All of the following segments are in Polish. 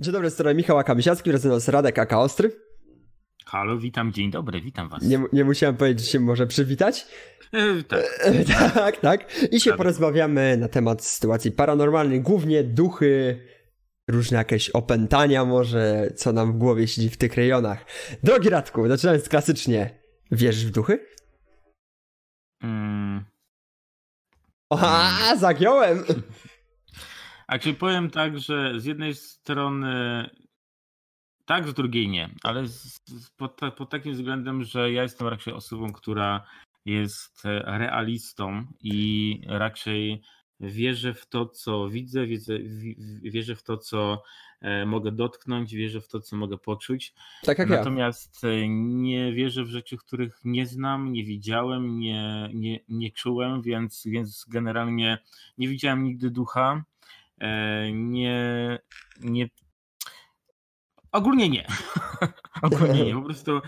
Dzień dobry, strony Michał Kamisiacki, z nas Radek Aka Ostry. Halo, witam, dzień dobry, witam was. Nie, nie musiałem powiedzieć, że się może przywitać. E, tak. E, tak, tak. I się Tak. porozmawiamy na temat sytuacji paranormalnej, głównie duchy, różne jakieś opętania może, co nam w głowie siedzi w tych rejonach. Drogi Radku, zaczynając klasycznie, wierzysz w duchy? Mm, Oha, zagiąłem! A czy powiem tak, że z jednej strony tak, z drugiej nie, ale z, pod, pod takim względem, że ja jestem raczej osobą, która jest realistą i raczej wierzę w to, co widzę, wiedzę, wi- wi- wierzę w to, co e, mogę dotknąć, wierzę w to, co mogę poczuć. Tak jak ja. Natomiast e, nie wierzę w rzeczy, których nie znam, nie widziałem, nie, nie, nie czułem, więc, więc generalnie nie widziałem nigdy ducha. E, Nie, nie. Ogólnie nie. Ogólnie nie. Po prostu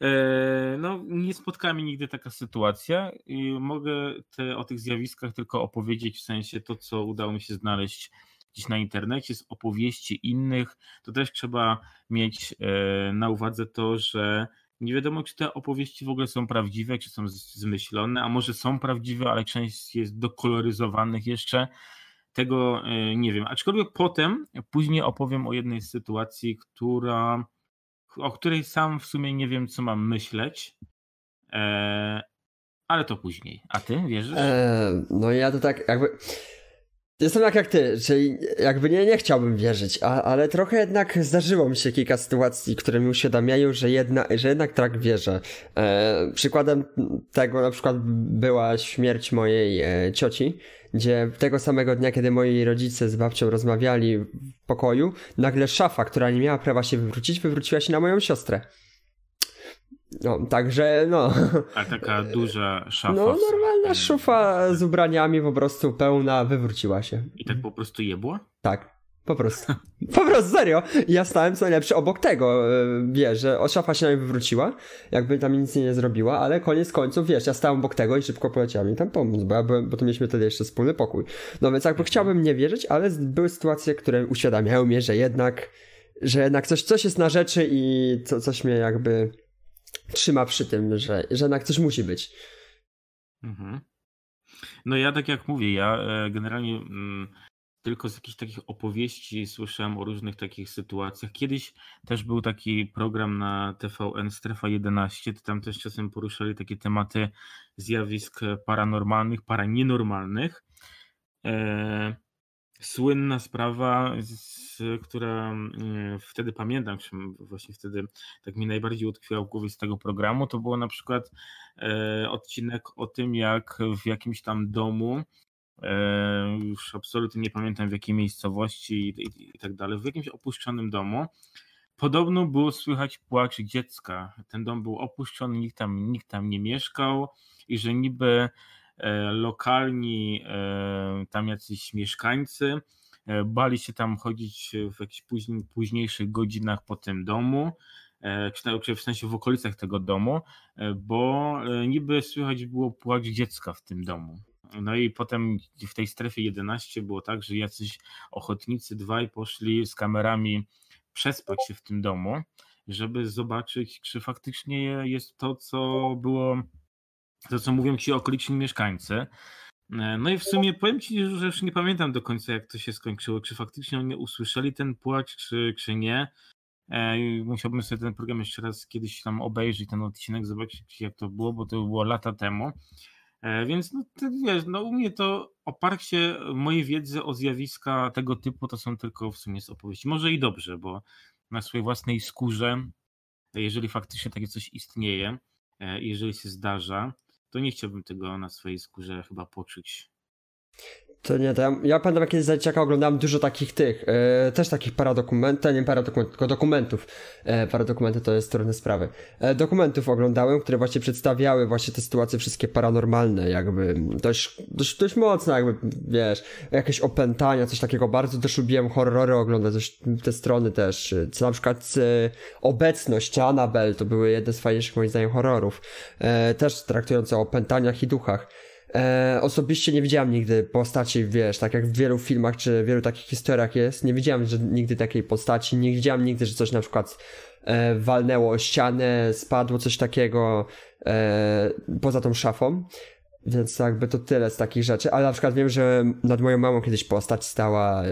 e, no, nie spotkała mnie nigdy taka sytuacja i mogę te, o tych zjawiskach tylko opowiedzieć w sensie to, co udało mi się znaleźć gdzieś na internecie z opowieści innych. To też trzeba mieć e, na uwadze to, że nie wiadomo, czy te opowieści w ogóle są prawdziwe, czy są zmyślone, a może są prawdziwe, ale część jest dokoloryzowanych jeszcze. Tego e, nie wiem. Aczkolwiek potem, później opowiem o jednej sytuacji, która, o której sam w sumie nie wiem, co mam myśleć. E, ale to później. A ty wierzysz? Eee, no ja to tak jakby... Jestem tak jak ty, czyli jakby nie, nie chciałbym wierzyć, a, ale trochę jednak zdarzyło mi się kilka sytuacji, które mi uświadamiają, że, jedna, że jednak tak wierzę. E, przykładem tego na przykład była śmierć mojej e, cioci, gdzie tego samego dnia, kiedy moi rodzice z babcią rozmawiali w pokoju, nagle szafa, która nie miała prawa się wywrócić, wywróciła się na moją siostrę. No, także no... A taka duża szafa. No, normalna szufa z ubraniami po prostu pełna wywróciła się. I tak po prostu jebło? Tak. Po prostu. Po prostu, serio. Ja stałem co najlepsze obok tego, e, wiesz, że szafa się na mnie wywróciła, jakby tam nic nie zrobiła, ale koniec końców, wiesz, ja stałem obok tego i szybko poleciałem mi tam pomóc, bo, ja byłem, bo to mieliśmy wtedy jeszcze wspólny pokój. No więc jakby chciałbym nie wierzyć, ale były sytuacje, które uświadamiają mnie, że jednak, że jednak coś, coś jest na rzeczy i co, coś mnie jakby trzyma przy tym, że, że jednak coś musi być. Mhm. No ja tak jak mówię, ja e, generalnie mm, tylko z jakichś takich opowieści słyszałem o różnych takich sytuacjach. Kiedyś też był taki program na TVN Strefa 11, to tam też czasem poruszali takie tematy zjawisk paranormalnych, paranienormalnych. E, Słynna sprawa, która mm, wtedy pamiętam, właśnie wtedy tak mi najbardziej utkwiła w głowie z tego programu, to było na przykład e, odcinek o tym, jak w jakimś tam domu, już absolutnie nie pamiętam w jakiej miejscowości i, i, i tak dalej, w jakimś opuszczonym domu, podobno było słychać płacz dziecka. Ten dom był opuszczony, nikt tam, nikt tam nie mieszkał i że niby e, lokalni e, tam jacyś mieszkańcy e, bali się tam chodzić w jakichś później, późniejszych godzinach po tym domu, czy w sensie w okolicach tego domu, bo niby słychać było płacz dziecka w tym domu. No i potem w tej strefie 11 było tak, że jacyś ochotnicy dwaj poszli z kamerami przespać się w tym domu, żeby zobaczyć, czy faktycznie jest to, co było, to co mówią ci okoliczni mieszkańcy. E, No i w sumie powiem ci, że już nie pamiętam do końca, jak to się skończyło. Czy faktycznie oni usłyszeli ten płacz, czy, czy nie. E, Musiałbym sobie ten program jeszcze raz kiedyś tam obejrzeć, ten odcinek, zobaczyć, jak to było, bo to było lata temu. E, Więc no, ty wiesz, no u mnie to oparcie mojej wiedzy o zjawiska tego typu to są tylko w sumie z opowieści. Może i dobrze, bo na swojej własnej skórze, jeżeli faktycznie takie coś istnieje, e, jeżeli się zdarza, to nie chciałbym tego na swojej skórze chyba poczuć. To nie, to ja, pamiętam jak kiedyś za oglądałem dużo takich tych, e, też takich paradokumentów, nie paradokumentów, tylko dokumentów. E, paradokumenty to jest trudne sprawy. E, dokumentów oglądałem, które właśnie przedstawiały właśnie te sytuacje wszystkie paranormalne, jakby dość, dość, dość mocno jakby, wiesz, jakieś opętania, coś takiego. Bardzo też lubiłem horrory oglądać, coś, te strony też. e, Co na przykład e, Obecność Annabelle to były jedne z fajniejszych moim zdaniem horrorów. E, też traktujące o opętaniach i duchach. E, osobiście nie widziałem nigdy postaci, wiesz, tak jak w wielu filmach czy wielu takich historiach jest, nie widziałem że nigdy takiej postaci, nie widziałem nigdy, że coś na przykład e, walnęło o ścianę, spadło coś takiego e, poza tą szafą. Więc jakby to tyle z takich rzeczy, ale na przykład wiem, że nad moją mamą kiedyś postać stała e,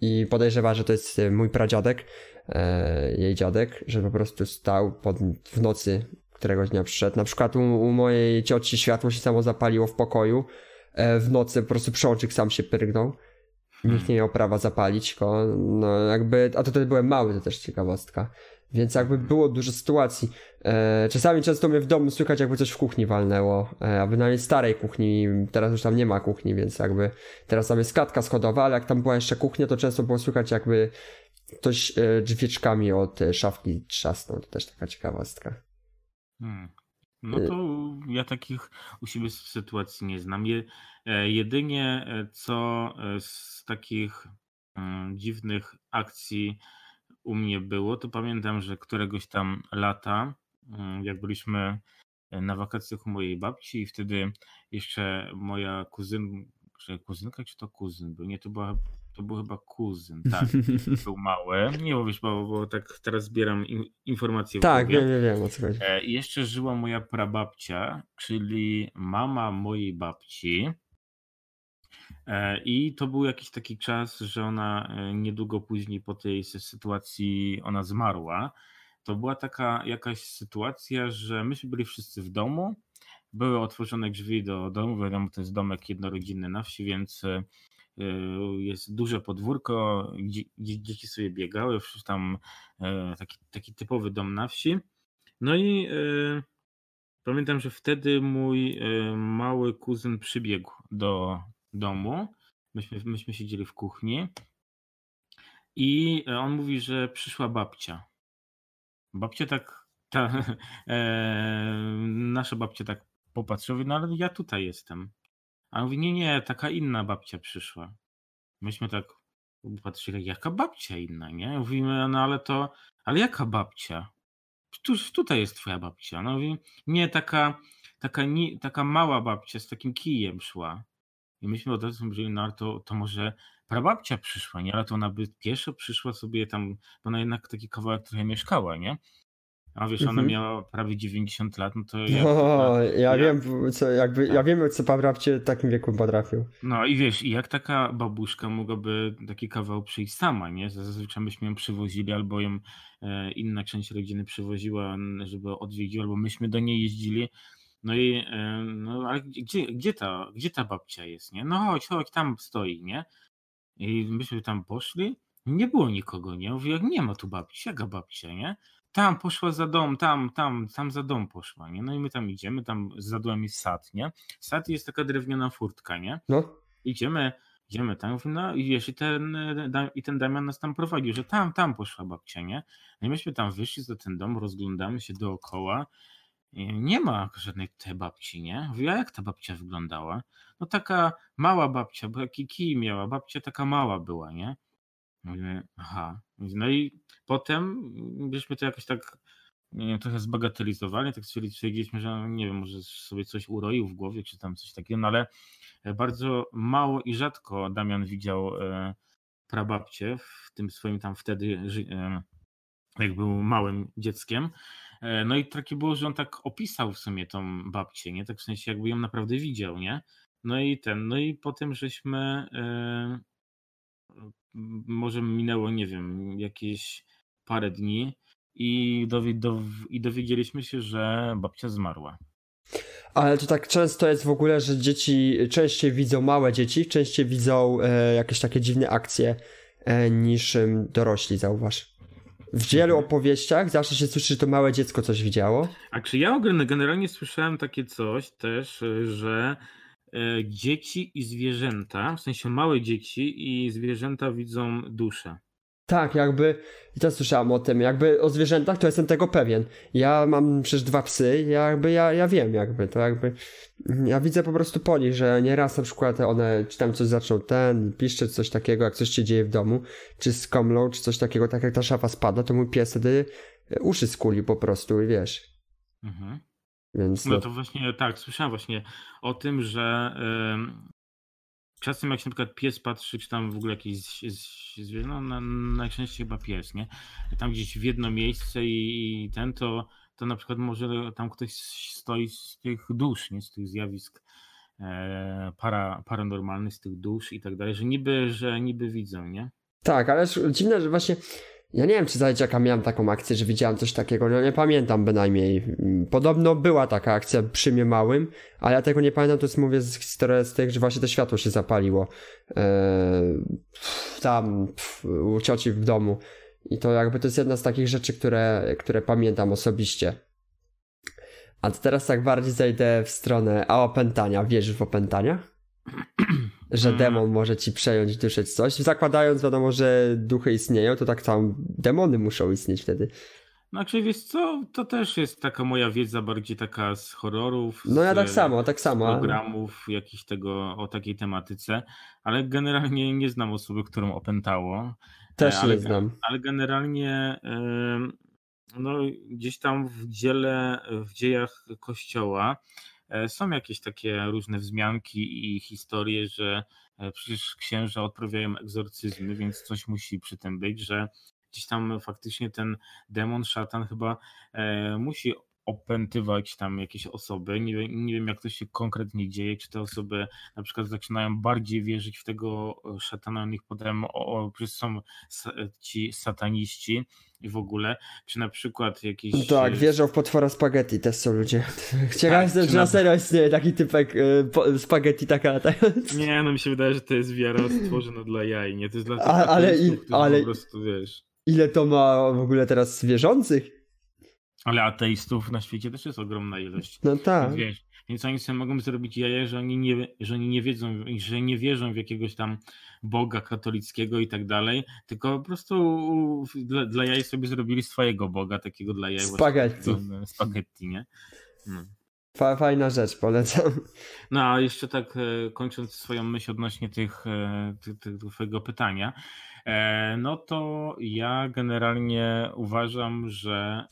i podejrzewa, że to jest e, mój pradziadek, e, jej dziadek, że po prostu stał pod, w nocy któregoś dnia przyszedł. Na przykład u, u mojej cioci światło się samo zapaliło w pokoju. E, w nocy po prostu przełączyk sam się prygnął. Nikt nie miał prawa zapalić go. No jakby, a to wtedy byłem mały, to też ciekawostka. Więc jakby było dużo sytuacji. E, czasami często mnie w domu słychać jakby coś w kuchni walnęło, e, a bynajmniej starej kuchni, teraz już tam nie ma kuchni, więc jakby teraz tam jest klatka schodowa, ale jak tam była jeszcze kuchnia, to często było słychać jakby ktoś e, drzwieczkami od e, szafki trzasnął, to też taka ciekawostka. Hmm. No to ja takich u siebie sytuacji nie znam. Je, e, jedynie e, co e, z takich mm, dziwnych akcji u mnie było, to pamiętam, że któregoś tam lata, mm, jak byliśmy na wakacjach u mojej babci i wtedy jeszcze moja kuzyn, czy kuzynka, czy to kuzyn był? Nie, to była to był chyba kuzyn, tak. był mały. Nie mówisz, bo, bo tak teraz zbieram in, informacje. Tak, wiem, wiem, wiem o co chodzi. E, I jeszcze żyła moja prababcia, czyli mama mojej babci. E, I to był jakiś taki czas, że ona e, niedługo później po tej sytuacji ona zmarła. To była taka jakaś sytuacja, że myśmy byli wszyscy w domu. Były otworzone drzwi do domu. Wiadomo, to jest domek jednorodzinny na wsi, więc Y, jest duże podwórko, dzieci sobie biegały, tam e, taki, taki typowy dom na wsi. No i pamiętam, że wtedy mój mały kuzyn przybiegł do domu. Myśmy, myśmy siedzieli w kuchni i on mówi, że przyszła babcia. Babcia tak, ta, e, nasza babcia tak popatrzyła, no ale ja tutaj jestem. A on mówi, nie, nie, taka inna babcia przyszła. Myśmy tak patrzyli, jaka babcia inna, nie? Mówimy, no ale to, ale jaka babcia? Tuż tutaj jest twoja babcia. No mówi, nie, taka, taka, nie, taka mała babcia z takim kijem szła. I myśmy od razu mówili, no ale to, to może prababcia przyszła, nie? Ale to ona by pieszo przyszła sobie tam, bo ona jednak taki kawałek trochę mieszkała, nie? A wiesz, ona mhm. miała prawie 90 lat, no to ja... No, ja, ja wiem, co, jakby, tak. ja wiem, co babcie w takim wieku potrafił. No i wiesz, jak taka babuszka mogłaby taki kawał przyjść sama, nie? Zazwyczaj byśmy ją przywozili, albo ją e, inna część rodziny przywoziła, żeby odwiedził, albo myśmy do niej jeździli. No i, e, no ale gdzie, gdzie, ta, gdzie ta babcia jest, nie? No chodź, chodź, tam stoi, nie? I myśmy tam poszli, nie było nikogo, nie? Mówię, jak nie ma tu babci, jaka babcia, nie? tam poszła za dom, tam, tam, tam za dom poszła, nie? No i my tam idziemy, tam za domem jest sad, nie? Sad jest taka drewniana furtka, nie? No. Idziemy, idziemy tam, no i wiesz, i ten, i ten Damian nas tam prowadził, że tam, tam poszła babcia, nie? No i myśmy tam wyszli za ten dom, rozglądamy się dookoła, nie ma żadnej tej babci, nie? Mówię, a jak ta babcia wyglądała? No taka mała babcia, bo jaki kij miała, babcia taka mała była, nie? Mówimy, aha. No i potem byśmy to jakoś tak nie wiem, trochę zbagatelizowali, tak stwierdziliśmy, że nie wiem, może sobie coś uroił w głowie, czy tam coś takiego, no ale bardzo mało i rzadko Damian widział e, prababcie w tym swoim tam wtedy, e, jak był małym dzieckiem. E, no i takie było, że on tak opisał w sumie tą babcię, nie? Tak w sensie jakby ją naprawdę widział, nie? No i ten, no i potem żeśmy może minęło, nie wiem, jakieś parę dni i, dowi do, i dowiedzieliśmy się, że babcia zmarła. Ale to tak często jest w ogóle, że dzieci częściej widzą małe dzieci, częściej widzą e, jakieś takie dziwne akcje e, niż e, dorośli, zauważ. W wielu mhm. opowieściach zawsze się słyszy, że to małe dziecko coś widziało. A czy ja generalnie słyszałem takie coś też, że E, dzieci i zwierzęta, w sensie małe dzieci i zwierzęta widzą duszę. Tak, jakby, i też słyszałem o tym, jakby o zwierzętach to jestem tego pewien. Ja mam przecież dwa psy, jakby ja, ja wiem jakby, to jakby, ja widzę po prostu po nich, że nieraz na przykład one, czy tam coś zaczną ten, piszczeć coś takiego, jak coś się dzieje w domu, czy skomlą, czy coś takiego, tak jak ta szafa spada, to mój pies wtedy uszy skuli po prostu i wiesz. Mhm. Więc no to właśnie tak, słyszałem właśnie o tym, że czasem jak się na przykład pies patrzy, czy tam w ogóle jakieś zwierzę, no na, najczęściej chyba pies, nie? Tam gdzieś w jedno miejsce i, i ten, to, to na przykład może tam ktoś stoi z tych dusz, nie? Z tych zjawisk e, para, paranormalnych, z tych dusz i tak dalej, że niby, że niby widzą, nie? Tak, ale dziwne, że właśnie ja nie wiem, czy za dzieciaka miałem taką akcję, że widziałem coś takiego, no nie pamiętam bynajmniej. Podobno była taka akcja przy mnie małym, ale ja tego nie pamiętam, to jest mówię z historii z tych, że właśnie to światło się zapaliło eee, tam pff, u cioci w domu. I to jakby to jest jedna z takich rzeczy, które, które pamiętam osobiście. A teraz tak bardziej zejdę w stronę a opętania. Wierzysz w opętania? że mm. demon może ci przejąć duszę coś. Zakładając, wiadomo, że duchy istnieją, to tak tam demony muszą istnieć wtedy. Znaczy, wiesz co, to też jest taka moja wiedza bardziej taka z horrorów. No ja tak samo, tak samo. programów jakichś tego, o takiej tematyce, ale generalnie nie znam osoby, którą opętało. Też ale, nie znam. Ale generalnie no, gdzieś tam w dziele, w dziejach kościoła E, są jakieś takie różne wzmianki i historie, że e, przecież księża odprawiają egzorcyzmy, więc coś musi przy tym być, że gdzieś tam faktycznie ten demon, szatan chyba e, musi opętywać tam jakieś osoby. Nie, nie wiem, jak to się konkretnie dzieje, czy te osoby na przykład zaczynają bardziej wierzyć w tego szatana, nich potem o, o, są ci sataniści i w ogóle, czy na przykład jakiś... No tak, wierzą w potwora spaghetti, też są ludzie. Ciekawe tak, czy na serio istnieje taki typek y, spaghetti taka latając. Nie, no mi się wydaje, że to jest wiara stworzona dla jaj, nie? To jest dla A, ale, i, ale po prostu, wiesz... Ile to ma w ogóle teraz wierzących? Ale ateistów na świecie też jest ogromna ilość. No tak. Wiesz, więc oni sobie mogą zrobić jaja, że oni nie, że oni nie wiedzą, że nie wierzą w jakiegoś tam Boga katolickiego i tak dalej, tylko po prostu dla, dla jaj sobie zrobili swojego Boga, takiego dla jaj. Spaghetti. Właśnie, spaghetti, nie? No. Fajna rzecz, polecam. No a jeszcze tak e, kończąc swoją myśl odnośnie tych, e, tych, tych twojego pytania, e, no to ja generalnie uważam, że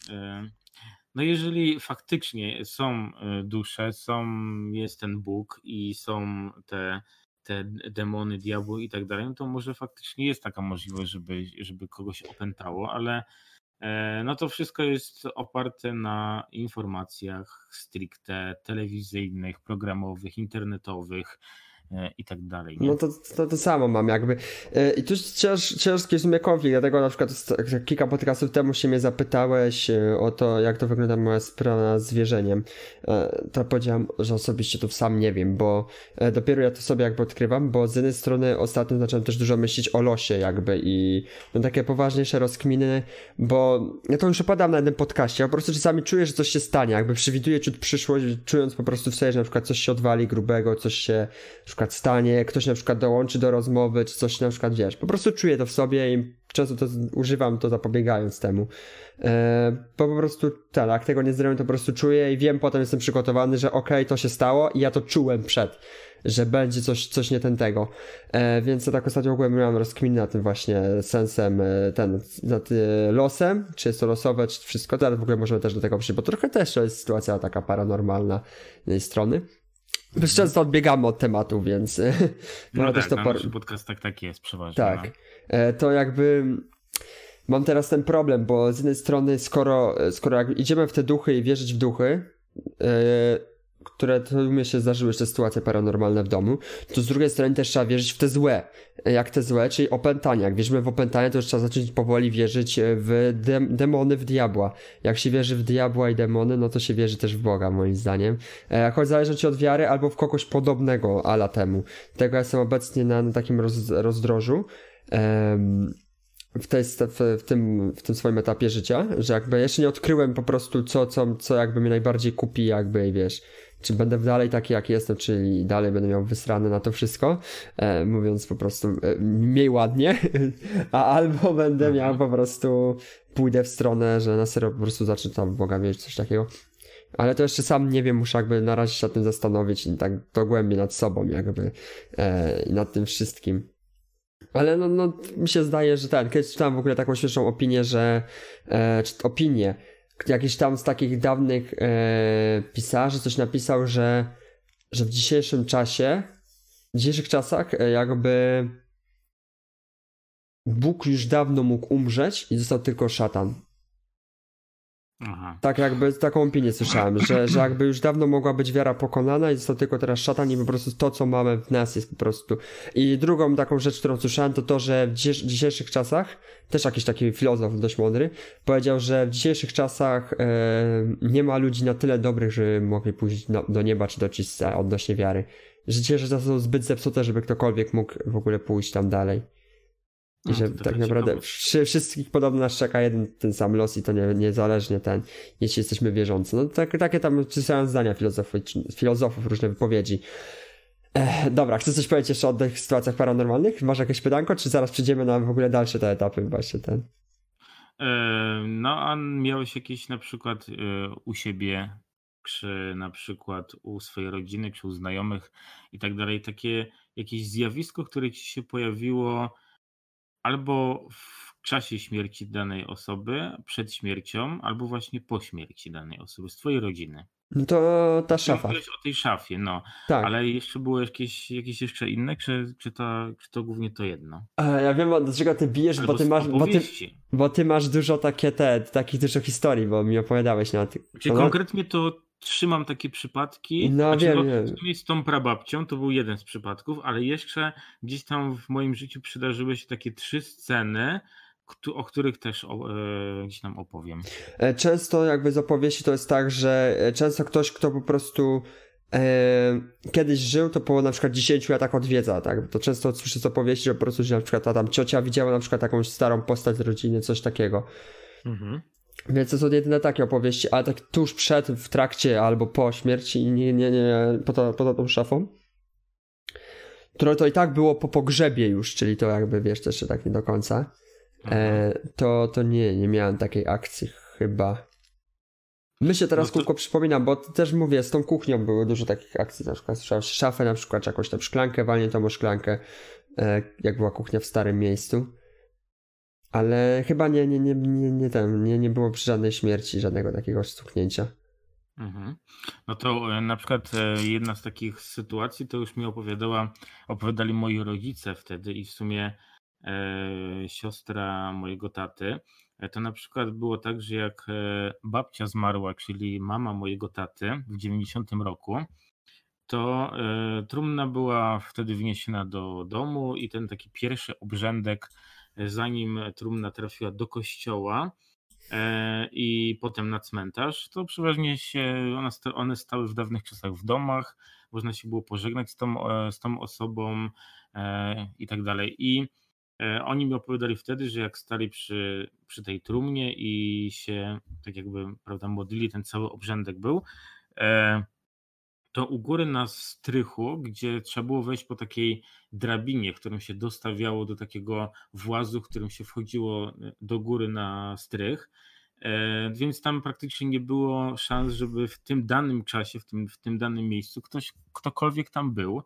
no jeżeli faktycznie są dusze, są, jest ten Bóg i są te, te demony, diabły i tak dalej, no to może faktycznie jest taka możliwość, żeby, żeby kogoś opętało, ale E, no to wszystko jest oparte na informacjach stricte telewizyjnych, programowych, internetowych, E, i tak dalej. Nie? No to, to, to samo mam jakby. E, I tu cięż, ciężki jest mnie konflikt, dlatego na przykład kilka podcastów temu się mnie zapytałeś e, o to, jak to wygląda moja sprawa z wierzeniem. To powiedziałem, że osobiście to sam nie wiem, bo dopiero ja to sobie jakby odkrywam, bo z jednej strony ostatnio zacząłem też dużo myśleć o losie jakby i no takie poważniejsze rozkminy, bo ja to już opadam na jednym podcaście, ja po prostu czasami czuję, że coś się stanie, jakby przewiduję ciut przyszłość, czując po prostu w sobie, że na przykład coś się odwali grubego, coś się przykład stanie, ktoś na przykład dołączy do rozmowy, czy coś na przykład, wiesz, po prostu czuję to w sobie i często to używam to zapobiegając temu. E, bo po prostu tak, jak tego nie zrobię, to po prostu czuję i wiem, potem jestem przygotowany, że okej, okay, to się stało i ja to czułem przed, że będzie coś, coś nie ten tego. E, więc ja tak ostatnio ogółem miałem rozkmin na tym właśnie sensem, e, ten, nad losem, czy jest to losowe, czy wszystko, teraz w ogóle możemy też do tego przyjść, bo trochę też to jest sytuacja taka paranormalna z tej strony. Dość często odbiegamy od tematu, więc. No tak, też to par... nasz podcast tak, tak jest przeważnie. Tak. No. E, to jakby. Mam teraz ten problem, bo z jednej strony, skoro, skoro jak idziemy w te duchy i wierzyć w duchy, e, które to mi się zdarzyły jeszcze sytuacje paranormalne w domu, to z drugiej strony też trzeba wierzyć w te złe. Jak te złe, czyli opętania. Jak wierzymy w opętania, to już trzeba zacząć powoli wierzyć w dem demony, w diabła. Jak się wierzy w diabła i demony, no to się wierzy też w Boga, moim zdaniem. E, choć zależy ci od wiary, albo w kogoś podobnego ala temu. Tego ja jestem obecnie na, na takim roz, rozdrożu. w, tej, w, w, tym, w tym swoim etapie życia, że jakby jeszcze nie odkryłem po prostu co, co, co jakby mnie najbardziej kupi jakby, wiesz, czy będę dalej taki jak jestem, czyli dalej będę miał wysrane na to wszystko, e, mówiąc po prostu e, mniej ładnie, a albo będę miał po prostu, pójdę w stronę, że na serio po prostu zacznę tam Boga wierzyć, coś takiego. Ale to jeszcze sam nie wiem, muszę jakby na razie się nad tym zastanowić i tak dogłębnie nad sobą jakby e, i nad tym wszystkim. Ale no, no, mi się zdaje, że ten, kiedyś czytałem w ogóle taką świeżą opinię, że e, opinię, jakiś tam z takich dawnych e, pisarzy coś napisał, że, że w dzisiejszym czasie, w dzisiejszych czasach e, jakby Bóg już dawno mógł umrzeć i został tylko szatan. Aha. Tak jakby taką opinię słyszałem, że, że jakby już dawno mogła być wiara pokonana i został tylko teraz szatan i po prostu to, co mamy w nas jest po prostu. I drugą taką rzecz, którą słyszałem, to to, że w dzisiejszych czasach, też jakiś taki filozof dość mądry, powiedział, że w dzisiejszych czasach e, nie ma ludzi na tyle dobrych, żeby mogli pójść do nieba czy do czysta odnośnie wiary. Że dzisiejsze czasy są zbyt zepsute, żeby ktokolwiek mógł w ogóle pójść tam dalej. I no, że tak naprawdę ciekawe. wszystkich podobno nas czeka jeden ten sam los i to nie, niezależnie ten, jeśli jesteśmy wierzący. No tak, takie tam czytają zdania filozofów, filozofów, różne wypowiedzi. Ech, dobra, chcesz coś powiedzieć jeszcze o tych sytuacjach paranormalnych? Masz jakieś pytanko, czy zaraz przejdziemy na w ogóle dalsze te etapy właśnie ten? E, no, a miałeś jakieś na przykład e, u siebie, czy na przykład u swojej rodziny, czy u znajomych i tak dalej, takie jakieś zjawisko, które ci się pojawiło albo w czasie śmierci danej osoby, przed śmiercią, albo właśnie po śmierci danej osoby, z twojej rodziny. No to ta szafa. Mówiłeś o tej szafie, no. Tak. Ale jeszcze było jakieś, jakieś jeszcze inne, czy, czy, to, czy to głównie to jedno? Ja wiem, do czego ty bijesz, bo ty, masz, bo, ty, bo ty masz dużo takie te, takich dużo historii, bo mi opowiadałeś na tym. Czyli no, konkretnie to trzymam takie przypadki. No znaczy, wiem, no, wiem. Z tą prababcią to był jeden z przypadków, ale jeszcze gdzieś tam w moim życiu przydarzyły się takie trzy sceny, o których też o, e, gdzieś tam opowiem. E, często jakby z opowieści to jest tak, że e, często ktoś, kto po prostu e, kiedyś żył, to po na przykład 10 latach odwiedza, tak? To często słyszę z opowieści, że po prostu że na przykład ta tam ciocia widziała na przykład jakąś starą postać z rodziny, coś takiego. Mhm. Więc to są jedyne takie opowieści, ale tak tuż przed, w trakcie albo po śmierci, nie, nie, nie, poza, poza tą szafą. Które to i tak było po pogrzebie już, czyli to jakby wiesz, jeszcze tak nie do końca. E, to, to nie, nie miałem takiej akcji chyba. Myślę teraz no to... kółko przypominam, bo też mówię, z tą kuchnią były dużo takich akcji, na przykład szafę na przykład, jakąś tam szklankę, walniętą o szklankę, e, jak była kuchnia w starym miejscu. Ale chyba nie, nie, nie, nie, nie, tam, nie, nie było przy żadnej śmierci żadnego takiego stuknięcia. Mhm. No to e, na przykład e, jedna z takich sytuacji to już mi opowiadała, opowiadali moi rodzice wtedy i w sumie e, siostra mojego taty. E, to na przykład było tak, że jak babcia zmarła, czyli mama mojego taty w 90 roku, to e, trumna była wtedy wniesiona do domu i ten taki pierwszy obrzędek zanim trumna trafiła do kościoła e, i potem na cmentarz, to przeważnie się one, stały w dawnych czasach w domach, można się było pożegnać z tą, e, z tą osobą e, i tak dalej. I oni mi opowiadali wtedy, że jak stali przy, przy tej trumnie i się tak jakby prawda, modlili, ten cały obrzędek był, to u góry na strychu, gdzie trzeba było wejść po takiej drabinie, którą się dostawiało do takiego włazu, którym się wchodziło e, do góry na strych. E, więc tam praktycznie nie było szans, żeby w tym danym czasie, w tym, w tym danym miejscu ktoś, ktokolwiek tam był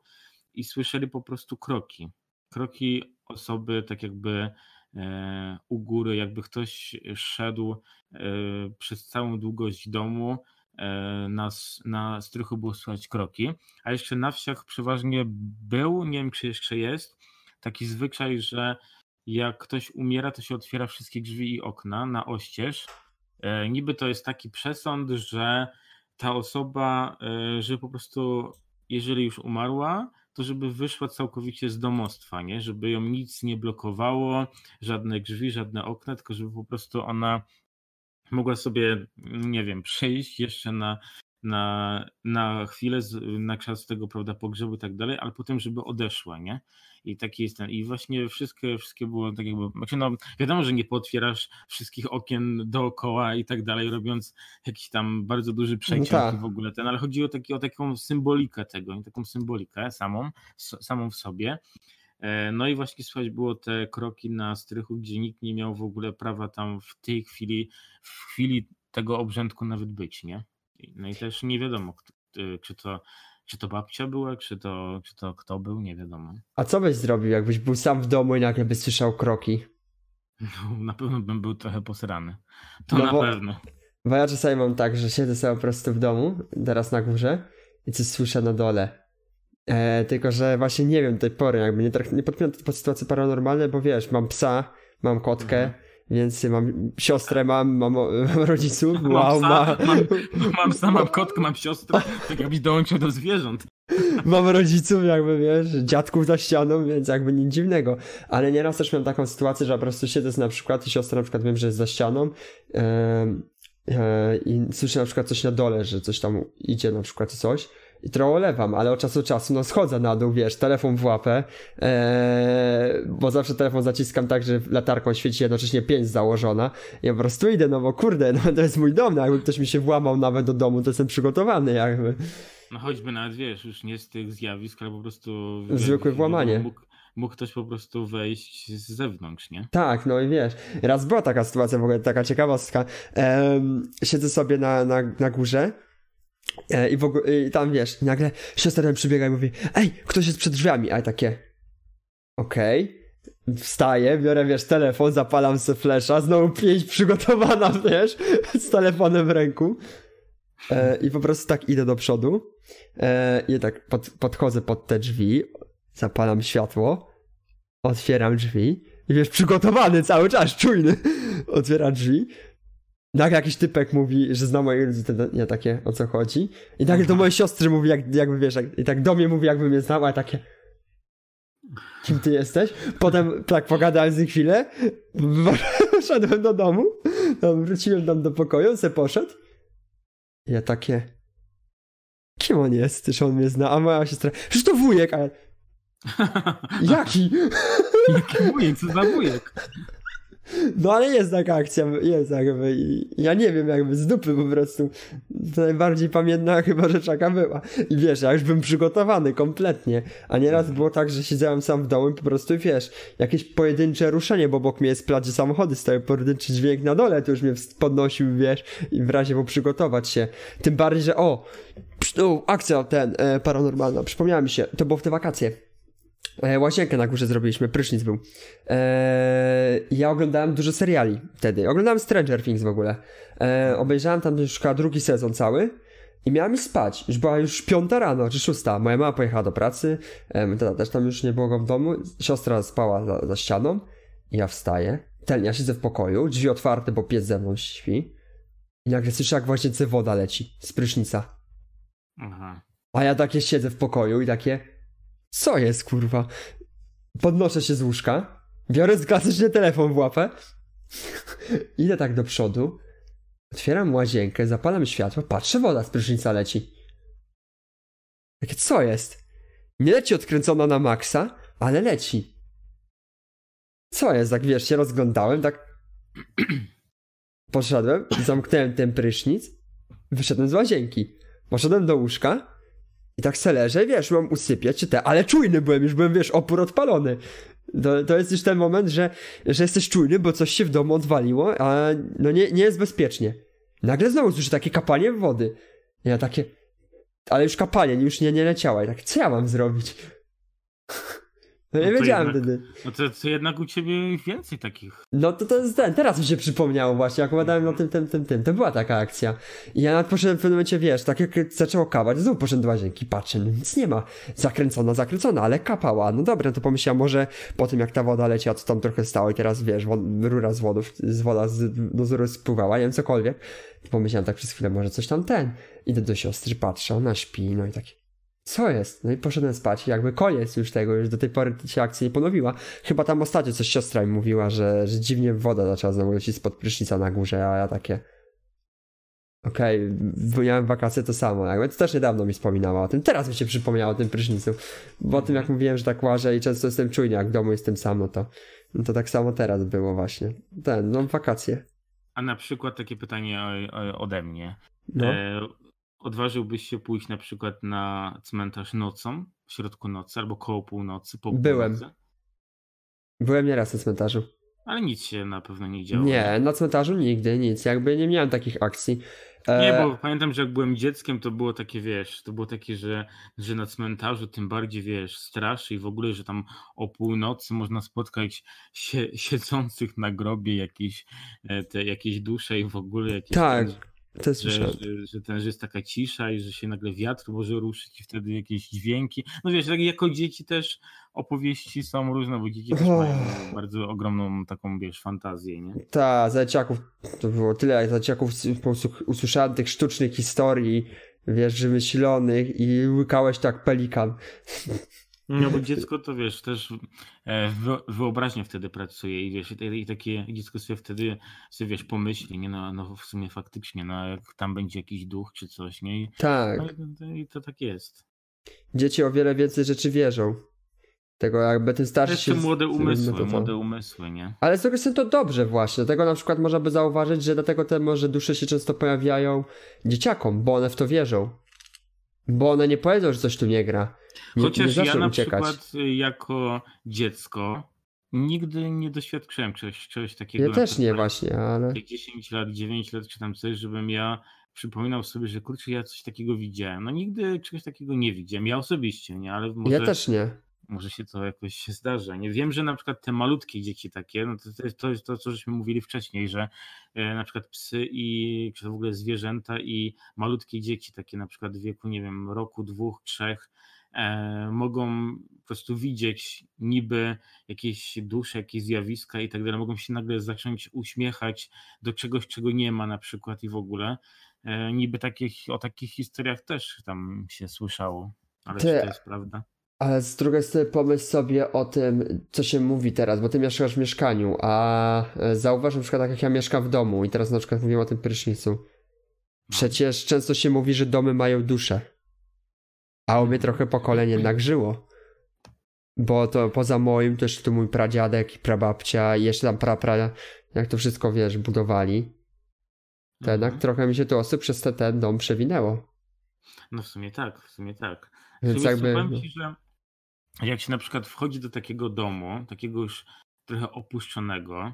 i słyszeli po prostu kroki. Kroki osoby, tak jakby e, u góry, jakby ktoś szedł przez całą długość domu E, na, na strychu było słychać kroki, a jeszcze na wsiach przeważnie był, nie wiem czy jeszcze jest, taki zwyczaj, że jak ktoś umiera, to się otwiera wszystkie drzwi i okna na oścież. E, niby to jest taki przesąd, że ta osoba, e, że po prostu jeżeli już umarła, to żeby wyszła całkowicie z domostwa, nie? żeby ją nic nie blokowało, żadne drzwi, żadne okna, tylko żeby po prostu ona mogła sobie, nie wiem, przyjść jeszcze na, na, na chwilę, na czas tego, prawda, pogrzebu i tak dalej, ale potem, żeby odeszła, nie? I taki jest ten. I właśnie wszystkie, wszystkie było tak jakby, znaczy no wiadomo, że nie potwierasz wszystkich okien dookoła i tak dalej, robiąc jakiś tam bardzo duży przeciąg no w ogóle ten, ale chodziło taki, o taką symbolikę tego, taką symbolikę samą, samą w sobie. E, no i właśnie słychać było te kroki na strychu, gdzie nikt nie miał w ogóle prawa tam w tej chwili, w chwili tego obrzędku nawet być, nie? No i też nie wiadomo, czy to, czy to babcia była, czy to, czy to kto był, nie wiadomo. A co byś zrobił, jakbyś był sam w domu i nagle byś słyszał kroki? No, na pewno bym był trochę posrany. To no na bo, pewno. Bo ja czasami mam tak, że siedzę sobie po prostu w domu, teraz na górze i coś słyszę na dole. E, tylko, że właśnie nie wiem do tej pory, jakby nie, nie podpinam pod sytuacje paranormalne, bo wiesz, mam psa, mam kotkę, mhm. więc mam siostrę, mam, mam, mam rodziców, mam wow, psa, ma... mam, mam psa, mam kotkę, mam siostrę, tak jakbyś dołączył do zwierząt. mam rodziców, jakby wiesz, dziadków za ścianą, więc jakby nic dziwnego. Ale nieraz też miałem taką sytuację, że po prostu siedzę na przykład i siostra na przykład wiem, że jest za ścianą yy, yy, i słyszę na przykład coś na dole, że coś tam idzie na przykład coś i trochę olewam, ale od czasu do czasu no schodzę na dół, wiesz, telefon w łapę, ee, bo zawsze telefon zaciskam tak, że latarką świeci jednocześnie pięć założona i ja po prostu idę, no bo kurde, no to jest mój dom, no jakby ktoś mi się włamał nawet do domu, to jestem przygotowany jakby. No choćby nawet, wiesz, już nie z tych zjawisk, ale po prostu... Zwykłe włamanie. Mógł, mógł ktoś po prostu wejść z zewnątrz, nie? Tak, no i wiesz, raz była taka sytuacja w ogóle, taka ciekawostka. Ehm, siedzę sobie na, na, na górze E, I w ogóle, i tam wiesz, nagle siostra tam przybiega i mówi, ej, ktoś jest przed drzwiami, a ja takie, okej, okay. wstaję, biorę, wiesz, telefon, zapalam sobie flesza, znowu pięć przygotowana, wiesz, z telefonem w ręku. E, i po prostu tak idę do przodu. E, i tak pod, podchodzę pod te drzwi, zapalam światło, otwieram drzwi i wiesz, przygotowany cały czas, czujny, otwieram drzwi Nagle jakiś typek mówi, że zna moje rodzice, nie takie, o co chodzi. I nagle do mojej siostry mówi, jak, jakby wiesz, jak, i tak do mnie mówi, jakby mnie znał, a takie... Kim ty jesteś? Potem tak pogadałem z nim chwilę, poszedłem do domu, tam wróciłem tam do pokoju, se poszedł. I ja takie... Kim on jest? Czy on mnie zna? A moja siostra... Przecież to wujek, ale... Jaki? Jaki wujek? Co za wujek? No ale jest taka akcja, jest jakby ja nie wiem, jakby z dupy po prostu. To najbardziej pamiętna chyba rzeczaka była. I wiesz, ja już bym przygotowany kompletnie. A nieraz było tak, że siedziałem sam w domu i po prostu wiesz, jakieś pojedyncze ruszenie, bo obok mnie jest plac, samochody stoją, pojedynczy dźwięk na dole, to już mnie podnosił, wiesz, i w razie bo przygotować się. Tym bardziej, że o, no, akcja ten, e, paranormalna, przypomniała mi się, to było w te wakacje łazienkę na górze zrobiliśmy, prysznic był. Eee, ja oglądałem dużo seriali wtedy. Oglądałem Stranger Things w ogóle. Eee, obejrzałem tam już drugi sezon cały. I miałem iść spać. Już była już piąta rano, czy szósta. Moja mama pojechała do pracy. Eee, tata też tam już nie było go w domu. Siostra spała za, za ścianą. I ja wstaję. Ten, ja siedzę w pokoju, drzwi otwarte, bo pies ze mną śpi. I nagle słyszę, jak w łazience woda leci z prysznica. Aha. A ja takie siedzę w pokoju i takie co jest, kurwa? Podnoszę się z łóżka, biorę klasycznie telefon w łapę, idę tak do przodu, otwieram łazienkę, zapalam światło, patrzę, woda z prysznica leci. Takie, co jest? Nie leci odkręcona na maksa, ale leci. Co jest? Tak wiesz, się rozglądałem, tak poszedłem, zamknąłem ten prysznic, wyszedłem z łazienki. Poszedłem do łóżka, i tak se leżę, wiesz, mam usypiać czy te, ale czujny byłem, już byłem, wiesz, opór odpalony. To, to jest już ten moment, że, że jesteś czujny, bo coś się w domu odwaliło, a no nie, nie jest bezpiecznie. Nagle znowu słyszę takie kapanie wody. Ja takie, ale już kapanie, już nie, nie leciała. I tak, co ja mam zrobić? No nie no wiedziałem jednak, wtedy. No to, to jednak u ciebie więcej takich. No to, to jest ten, teraz mi się przypomniało właśnie, jak opowiadałem o tym, tym, tym, tym, to była taka akcja. I ja nawet poszedłem w pewnym momencie, wiesz, tak jak zaczęło kawać, znowu poszedłem do łazienki, patrzę, no nic nie ma. Zakręcona, zakręcona, ale kapała. No dobra, no to pomyślałem, może po tym jak ta woda leciała, to tam trochę stało i teraz, wiesz, rura z wodów, z woda z, do z spływała, nie wiem, cokolwiek. Pomyślałem tak przez chwilę, może coś tam ten. Idę do siostry, patrzę, ona śpi, no i takie co jest? No i poszedłem spać. Jakby koniec już tego, już do tej pory się akcja nie ponowiła. Chyba tam ostatnio coś siostra mi mówiła, że, że dziwnie woda zaczęła znowu lecieć spod prysznica na górze, a ja takie... Okej, okay, miałem wakacje to samo, jakby to też niedawno mi wspominała o tym. Teraz mi się przypomniało o tym prysznicu. Bo o tym jak mówiłem, że tak łażę i często jestem czujny, jak w domu jestem sam, no to, no to tak samo teraz było właśnie. Ten, no wakacje. A na przykład takie pytanie ode mnie. No. E, odważyłbyś się pójść na przykład na cmentarz nocą, w środku nocy albo koło północy? Po Byłem. Północy? Byłem nieraz na cmentarzu. Ale nic się na pewno nie działo. Nie, na cmentarzu nigdy nic. Jakby nie miałem takich akcji. Nie, e, bo pamiętam, że jak byłem dzieckiem, to było takie, wiesz, to było takie, że, że na cmentarzu tym bardziej, wiesz, straszy i w ogóle, że tam o północy można spotkać sie, siedzących na grobie jakieś, e, te, jakieś dusze i w ogóle jakieś... Tak, To że, że, że, ten, że jest taka cisza i że się nagle wiatr może ruszyć i wtedy jakieś dźwięki. No wiesz, tak jako dzieci też opowieści są różne, bo dzieci też mają bardzo ogromną taką, wiesz, fantazję, nie? Tak, zaciaków, to było tyle, po prostu usłyszałem tych sztucznych historii, wiesz, wymyślonych i łykałeś tak pelikan. No bo dziecko to wiesz, też e, wyobraźnia wtedy pracuje i wiesz, i takie dziecko sobie wtedy sobie wiesz, pomyśli, nie no, no w sumie faktycznie, no jak tam będzie jakiś duch czy coś, nie? I, tak. No, i to tak jest. Dzieci o wiele więcej rzeczy wierzą. Tego jakby ten starszy Jeszcze się... młode umysły, młode umysły, nie? Ale z drugiej strony to dobrze właśnie. Dlatego na przykład można by zauważyć, że dlatego te może dusze się często pojawiają dzieciakom, bo one w to wierzą. Bo one nie powiedzą, że coś tu nie gra. Nie, Chociaż nie ja na uciekać. przykład y, jako dziecko nigdy nie doświadczyłem czegoś, czegoś takiego. Ja też nie właśnie, ale... 10 lat, 9 lat czy tam coś, żebym ja przypominał sobie, że kurczę, ja coś takiego widziałem. No nigdy czegoś takiego nie widziałem. Ja osobiście, nie, ale może... Ja też nie może się to jakoś się zdarza. Nie wiem, że na przykład te malutkie dzieci takie, no to, to jest to, co żeśmy mówili wcześniej, że e, na przykład psy i czy w ogóle zwierzęta i malutkie dzieci, takie na przykład w wieku, nie wiem, roku, dwóch, trzech, mogą po prostu widzieć niby jakieś dusze, jakieś zjawiska i tak dalej, mogą się nagle zacząć uśmiechać do czegoś, czego nie ma na przykład i w ogóle. E, niby takich, o takich historiach też tam się słyszało, ale Ty, czy to jest prawda? Ale z drugiej strony pomyśl sobie o tym, co się mówi teraz, bo ty mieszkasz w mieszkaniu, a e, zauważ na przykład tak jak ja mieszkam w domu i teraz na przykład mówimy o tym prysznicu. No. Przecież często się mówi, że domy mają duszę. A mnie trochę pokolenie jednak żyło. Bo to poza moim też tu mój pradziadek i prababcia i jeszcze tam prapra, jak to wszystko wiesz, budowali. To jednak mhm. trochę mi się tu osób przez ten, ten dom przewinęło. No w sumie tak, w sumie tak. Więc jakby... Powiem ci, że jak się na przykład wchodzi do takiego domu, takiego już trochę opuszczonego,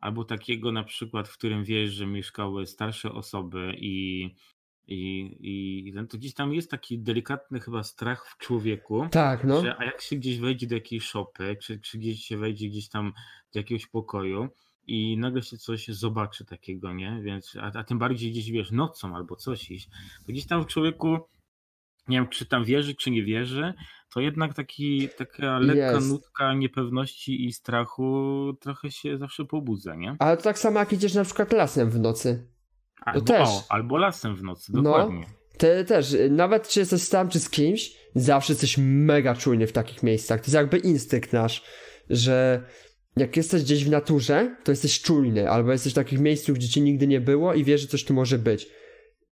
albo takiego na przykład, w którym wiesz, że mieszkały starsze osoby i, i, i to gdzieś tam jest taki delikatny chyba strach w człowieku. Tak, no. Że, a jak się gdzieś wejdzie do jakiejś szopy, czy, czy gdzieś się wejdzie gdzieś tam do jakiegoś pokoju i nagle się coś zobaczy takiego, nie? Więc, a, a tym bardziej gdzieś wiesz nocą albo coś iść, to gdzieś tam w człowieku nie wiem, czy tam wierzy, czy nie wierzy, to jednak taki, taka lekka nutka niepewności i strachu trochę się zawsze pobudza, nie? Ale to tak samo jak idziesz na przykład lasem w nocy. Albo, też. O, albo lasem w nocy, no, dokładnie. No, ty też, nawet czy jesteś tam, czy z kimś, zawsze jesteś mega czujny w takich miejscach. To jest jakby instynkt nasz, że jak jesteś gdzieś w naturze, to jesteś czujny, albo jesteś w takich miejscach, gdzie ci nigdy nie było i wiesz, że coś tu może być.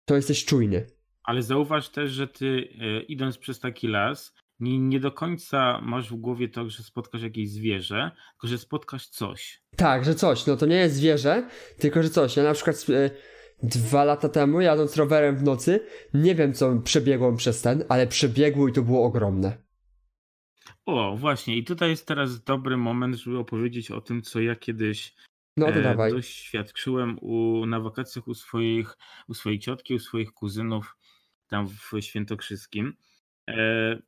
To jesteś czujny. Ale zauważ też, że ty e, idąc przez taki las, nie, nie do końca masz w głowie to, że spotkasz jakieś zwierzę, tylko że spotkasz coś. Tak, że coś. No to nie jest zwierzę, tylko że coś. Ja na przykład e, dwa lata temu, jadąc rowerem w nocy, nie wiem co przebiegłem przez ten, ale przebiegło i to było ogromne. O, właśnie. I tutaj jest teraz dobry moment, żeby opowiedzieć o tym, co ja kiedyś no to e, dawaj. doświadczyłem u, na wakacjach u swoich, u swojej ciotki, u swoich kuzynów tam w Świętokrzyskim. E,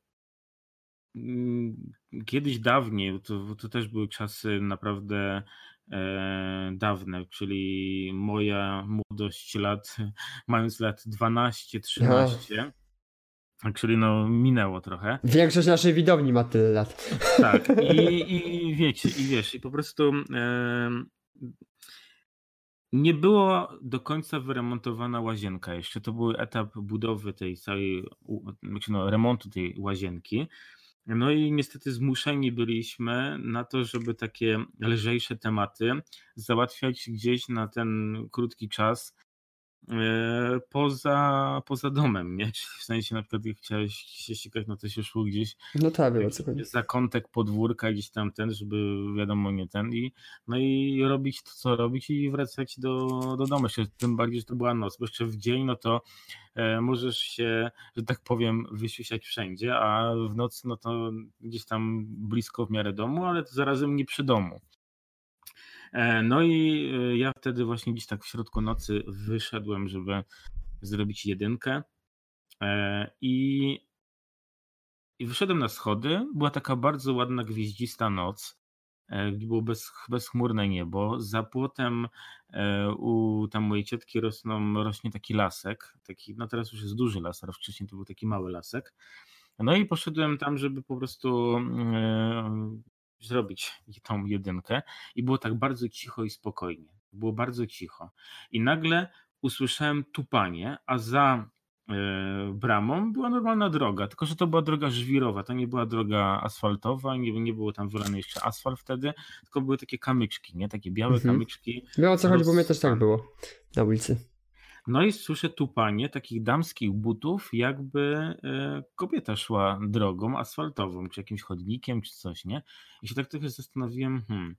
mm, kiedyś dawniej, to, to też były czasy naprawdę dawne, czyli moja młodość lat, mając lat 12-13. Czyli no minęło trochę. Większość naszej widowni ma tyle lat. Tak, i, i wiecie, i wiesz, i po prostu e, nie było do końca wyremontowana łazienka jeszcze. To był etap budowy tej całej, znaczy no, remontu tej łazienki. No i niestety zmuszeni byliśmy na to, żeby takie lżejsze tematy załatwiać gdzieś na ten krótki czas poza, poza domem, nie? Czyli w sensie na przykład jak chciałeś się ścigać, no to się szło gdzieś no tak, wiem, za kątek podwórka, gdzieś tam ten, żeby wiadomo nie ten i no i robić to, co robić i wracać do, do domu, jeszcze tym bardziej, że to była noc, bo jeszcze w dzień, no to e, możesz się, że tak powiem, wysiusiać wszędzie, a w nocy, no to gdzieś tam blisko w miarę domu, ale to zarazem nie przy domu. E, no i e, ja wtedy właśnie gdzieś tak w środku nocy wyszedłem, żeby zrobić jedynkę. E, I, i wyszedłem na schody. Była taka bardzo ładna, gwieździsta noc. gdzie było bez, bezchmurne niebo. Za płotem u tam mojej ciotki rosną, rośnie taki lasek, taki, no teraz już jest duży las, ale wcześniej to był taki mały lasek. No i poszedłem tam, żeby po prostu e, zrobić tą jedynkę i było tak bardzo cicho i spokojnie. Było bardzo cicho. I nagle usłyszałem tupanie, a za E, bramą była normalna droga, tylko że to była droga żwirowa, to nie była droga asfaltowa, nie, nie było tam wylany jeszcze asfalt wtedy, tylko były takie kamyczki, nie? Takie białe mhm. kamyczki. Wiem o co chodzi, bo mnie też tak było na ulicy. No i słyszę tupanie takich damskich butów, jakby e, kobieta szła drogą asfaltową, czy jakimś chodnikiem, czy coś, nie? I się tak trochę zastanowiłem, hmm,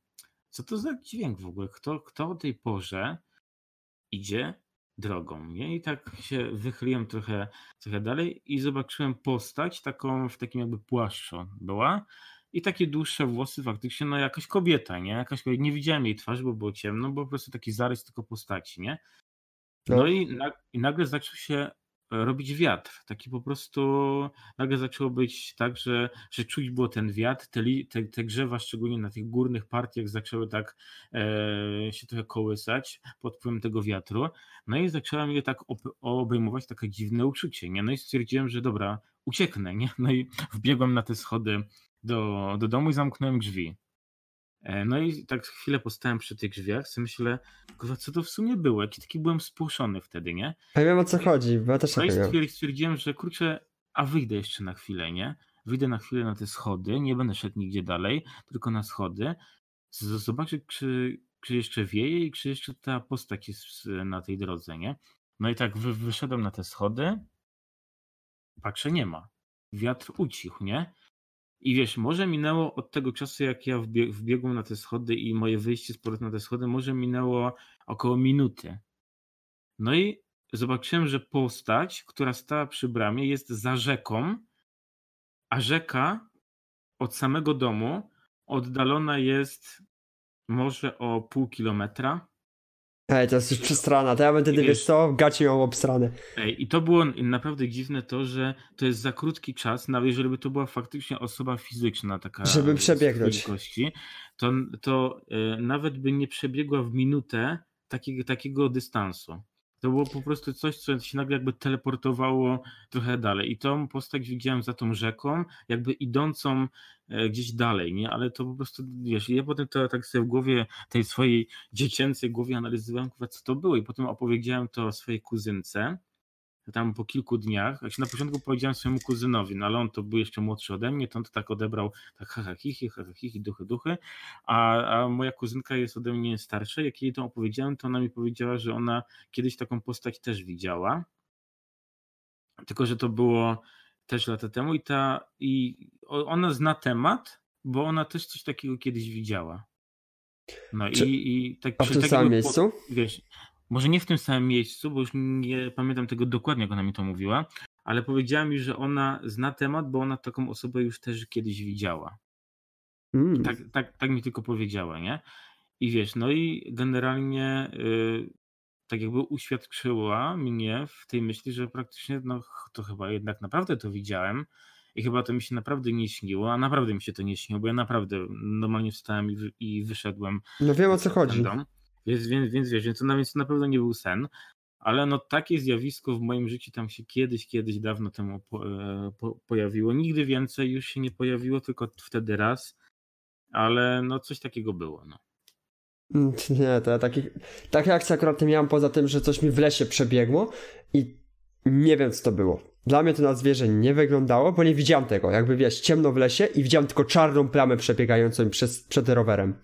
co to za dźwięk w ogóle? Kto, kto o tej porze idzie drogą. Nie? I tak się wychyliłem trochę, trochę dalej i zobaczyłem postać taką w takim jakby płaszczu była i takie dłuższe włosy faktycznie, no jakaś kobieta, nie? Jakaś. Nie widziałem jej twarzy, bo było ciemno, bo po prostu taki zarys tylko postaci, nie? No, no i, na, i nagle zaczął się robić wiatr. Taki po prostu nagle zaczęło być tak, że, że czuć było ten wiatr, te, te, te grzewa, szczególnie na tych górnych partiach, zaczęły tak e, się trochę kołysać pod wpływem tego wiatru. No i zaczęłam je tak obejmować takie dziwne uczucie. Nie? No i stwierdziłem, że dobra, ucieknę. Nie? No i wbiegłem na te schody do, do domu i zamknąłem drzwi. E, no i tak chwilę postałem przy tych drzwiach, sobie myślę, kurwa, co to w sumie było? Jaki taki byłem spłuszony wtedy, nie? Ja wiem o co chodzi, bo ja też no i stwierdziłem, że kurczę, a wyjdę jeszcze na chwilę, nie? Wyjdę na chwilę na te schody, nie będę szedł nigdzie dalej, tylko na schody. Zobaczę, czy, czy jeszcze wieje i czy jeszcze ta postać jest na tej drodze, nie? No i tak wy, wyszedłem na te schody, patrzę, nie ma. Wiatr ucichł, nie? I wiesz, może minęło od tego czasu, jak ja wbiegłem na te schody i moje wyjście z powrotem na te schody, może minęło około minuty. No i zobaczyłem, że postać, która stała przy bramie, jest za rzeką, a rzeka od samego domu oddalona jest może o pół kilometra. Ej, to jest już przestrana, to ja bym wtedy, wiesz co, w gacie ją obstrany. Ej, i to było naprawdę dziwne to, że to jest za krótki czas, nawet jeżeli by to była faktycznie osoba fizyczna, taka żeby przebiegnąć, to, to y, nawet by nie przebiegła w minutę takiego, takiego dystansu. To było po prostu coś, co się nagle jakby teleportowało trochę dalej. I tą postać widziałem za tą rzeką, jakby idącą e, gdzieś dalej, nie? Ale to po prostu, wiesz, ja potem to tak sobie w głowie, tej swojej dziecięcej głowie analizowałem, co to było. I potem opowiedziałem to swojej kuzynce tam po kilku dniach, jak się na początku powiedziałem swojemu kuzynowi, no ale on to był jeszcze młodszy ode mnie, to on to tak odebrał, tak haha hihi, haha hihi, duchy, duchy, a, a moja kuzynka jest ode mnie starsza, jak jej to opowiedziałem, to ona mi powiedziała, że ona kiedyś taką postać też widziała, tylko, że to było też lata temu i ta, i ona zna temat, bo ona też coś takiego kiedyś widziała. No Czy, i, i tak a w tym samym miejscu? Wiesz, może nie w tym samym miejscu, bo już nie pamiętam tego dokładnie, jak ona mi to mówiła, ale powiedziała mi, że ona zna temat, bo ona taką osobę już też kiedyś widziała. Mm. Tak, tak, tak mi tylko powiedziała, nie? I wiesz, no i generalnie yy, tak jakby uświadczyła mnie w tej myśli, że praktycznie no to chyba jednak naprawdę to widziałem i chyba to mi się naprawdę nie śniło, a naprawdę mi się to nie śniło, bo ja naprawdę normalnie wstałem i, i wyszedłem. No wiem o co chodzi. Dom. Więc, więc, więc wiesz, więc, no, więc to na pewno nie był sen, ale no takie zjawisko w moim życiu tam się kiedyś, kiedyś dawno temu po, e, po, pojawiło. Nigdy więcej już się nie pojawiło, tylko wtedy raz, ale no coś takiego było. No. Nie, to ja taki, takie akcje akurat miałem poza tym, że coś mi w lesie przebiegło i nie wiem co to było. Dla mnie to na zwierzę nie wyglądało, bo nie widziałem tego. Jakby wiesz, ciemno w lesie i widziałem tylko czarną plamę przebiegającą przez, przed rowerem.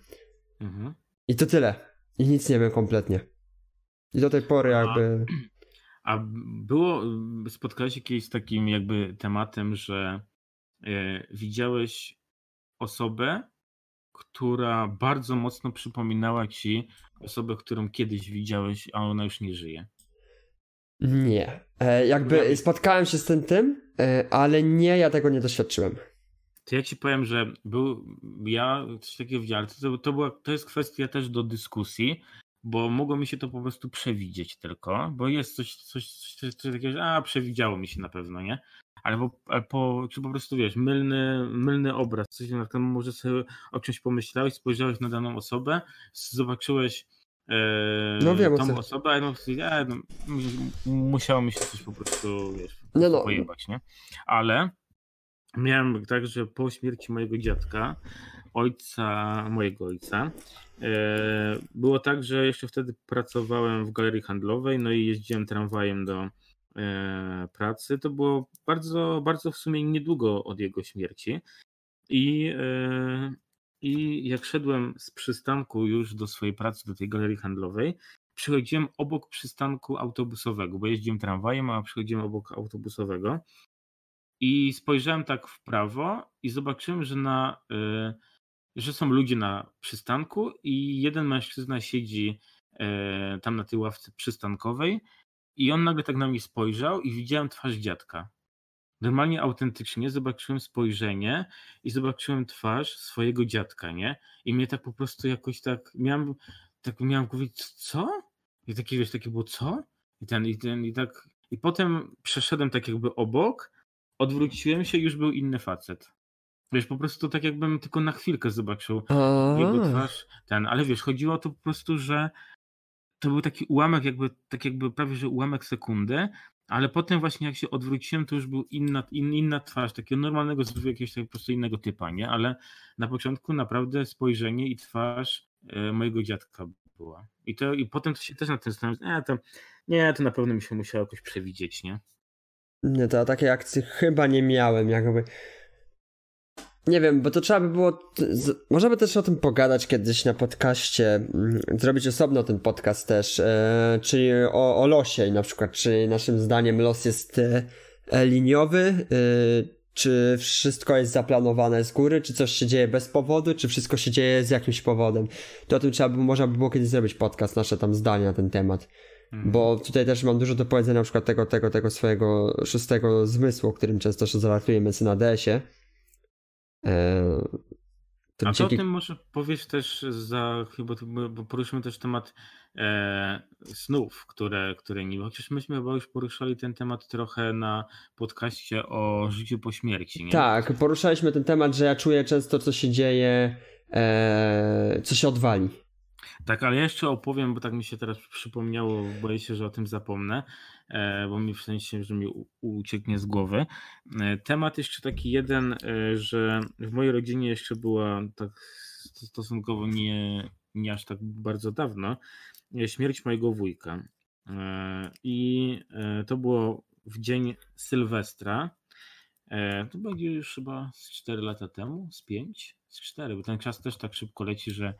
Mhm. I to tyle. I nic nie wiem kompletnie. I do tej pory jakby... A, a było, spotkałeś się kiedyś z takim jakby tematem, że e, widziałeś osobę, która bardzo mocno przypominała ci osobę, którą kiedyś widziałeś, a ona już nie żyje? Nie. E, jakby spotkałem się z tym tym, e, ale nie, ja tego nie doświadczyłem. To ja ci powiem, że był, ja coś takiego widziałem, to, to, była, to jest kwestia też do dyskusji, bo mogło mi się to po prostu przewidzieć tylko, bo jest coś, coś, coś, coś takiego, że a, przewidziało mi się na pewno, nie? Ale po, po, czy po prostu wiesz, mylny, mylny obraz, coś na przykład może sobie o czymś pomyślałeś, spojrzałeś na daną osobę, zobaczyłeś e, no wiem, tą osobę, a no, ja, no, musiało mi się coś po prostu wiesz, no, no. pojebać, nie? Ale miałem tak, że po śmierci mojego dziadka, ojca, mojego ojca, e, było tak, że jeszcze wtedy pracowałem w galerii handlowej, no i jeździłem tramwajem do e, pracy. To było bardzo, bardzo w sumie niedługo od jego śmierci. I, e, I jak szedłem z przystanku już do swojej pracy, do tej galerii handlowej, przychodziłem obok przystanku autobusowego, bo jeździłem tramwajem, a przychodziłem obok autobusowego. I spojrzałem tak w prawo i zobaczyłem, że, na, y, że są ludzie na przystanku i jeden mężczyzna siedzi y, tam na tej ławce przystankowej i on nagle tak na mnie spojrzał i widziałem twarz dziadka. Normalnie autentycznie zobaczyłem spojrzenie i zobaczyłem twarz swojego dziadka, nie? I mnie tak po prostu jakoś tak miałem, tak miałem powiedzieć, co? I takie, wiesz, takie było, co? I ten, i ten, i tak. I potem przeszedłem tak jakby obok odwróciłem się już był inny facet. Wiesz, po prostu tak jakbym tylko na chwilkę zobaczył jego twarz, ten, ale wiesz, chodziło o to po prostu, że to był taki ułamek, jakby, tak jakby prawie, że ułamek sekundy, ale potem właśnie jak się odwróciłem, to już był inna, in, inna twarz, takiego normalnego, jakiegoś tak po prostu innego typa, nie? Ale na początku naprawdę spojrzenie i twarz e, mojego dziadka była. I, to, I potem to się też na tym zastanawiam, nie, to, nie, to na pewno mi się musiało jakoś przewidzieć, nie? Nie, to takiej akcji chyba nie miałem, jakby. Nie wiem, bo to trzeba by było. Możemy też o tym pogadać kiedyś na podcaście, mm, zrobić osobno ten podcast też, e, czyli o, o losie, na przykład, czy naszym zdaniem los jest e, liniowy, e, czy wszystko jest zaplanowane z góry, czy coś się dzieje bez powodu, czy wszystko się dzieje z jakimś powodem. To o tym trzeba by, można by było kiedyś zrobić podcast, nasze tam zdania na ten temat. Mhm. Bo tutaj też mam dużo do powiedzenia na przykład tego, tego, tego swojego szóstego zmysłu, o którym często się zalatujemy na DS-ie. E, A to o tym może powiesz też za, chyba bo poruszymy też temat e, snów, które, które nie, chociaż myśmy chyba już poruszali ten temat trochę na podcaście o życiu po śmierci. Nie? Tak, poruszaliśmy ten temat, że ja czuję często, co się dzieje, e, co się odwali. Tak, ale jeszcze opowiem, bo tak mi się teraz przypomniało, boję się, że o tym zapomnę, e, bo mi w sensie, że mi ucieknie z głowy. E, temat jeszcze taki jeden, e, że w mojej rodzinie jeszcze była tak stosunkowo nie, nie aż tak bardzo dawno śmierć mojego wujka. I to było w dzień Sylwestra. To będzie już chyba z 4 lata temu, z 5, z 4, bo ten czas też tak szybko leci, że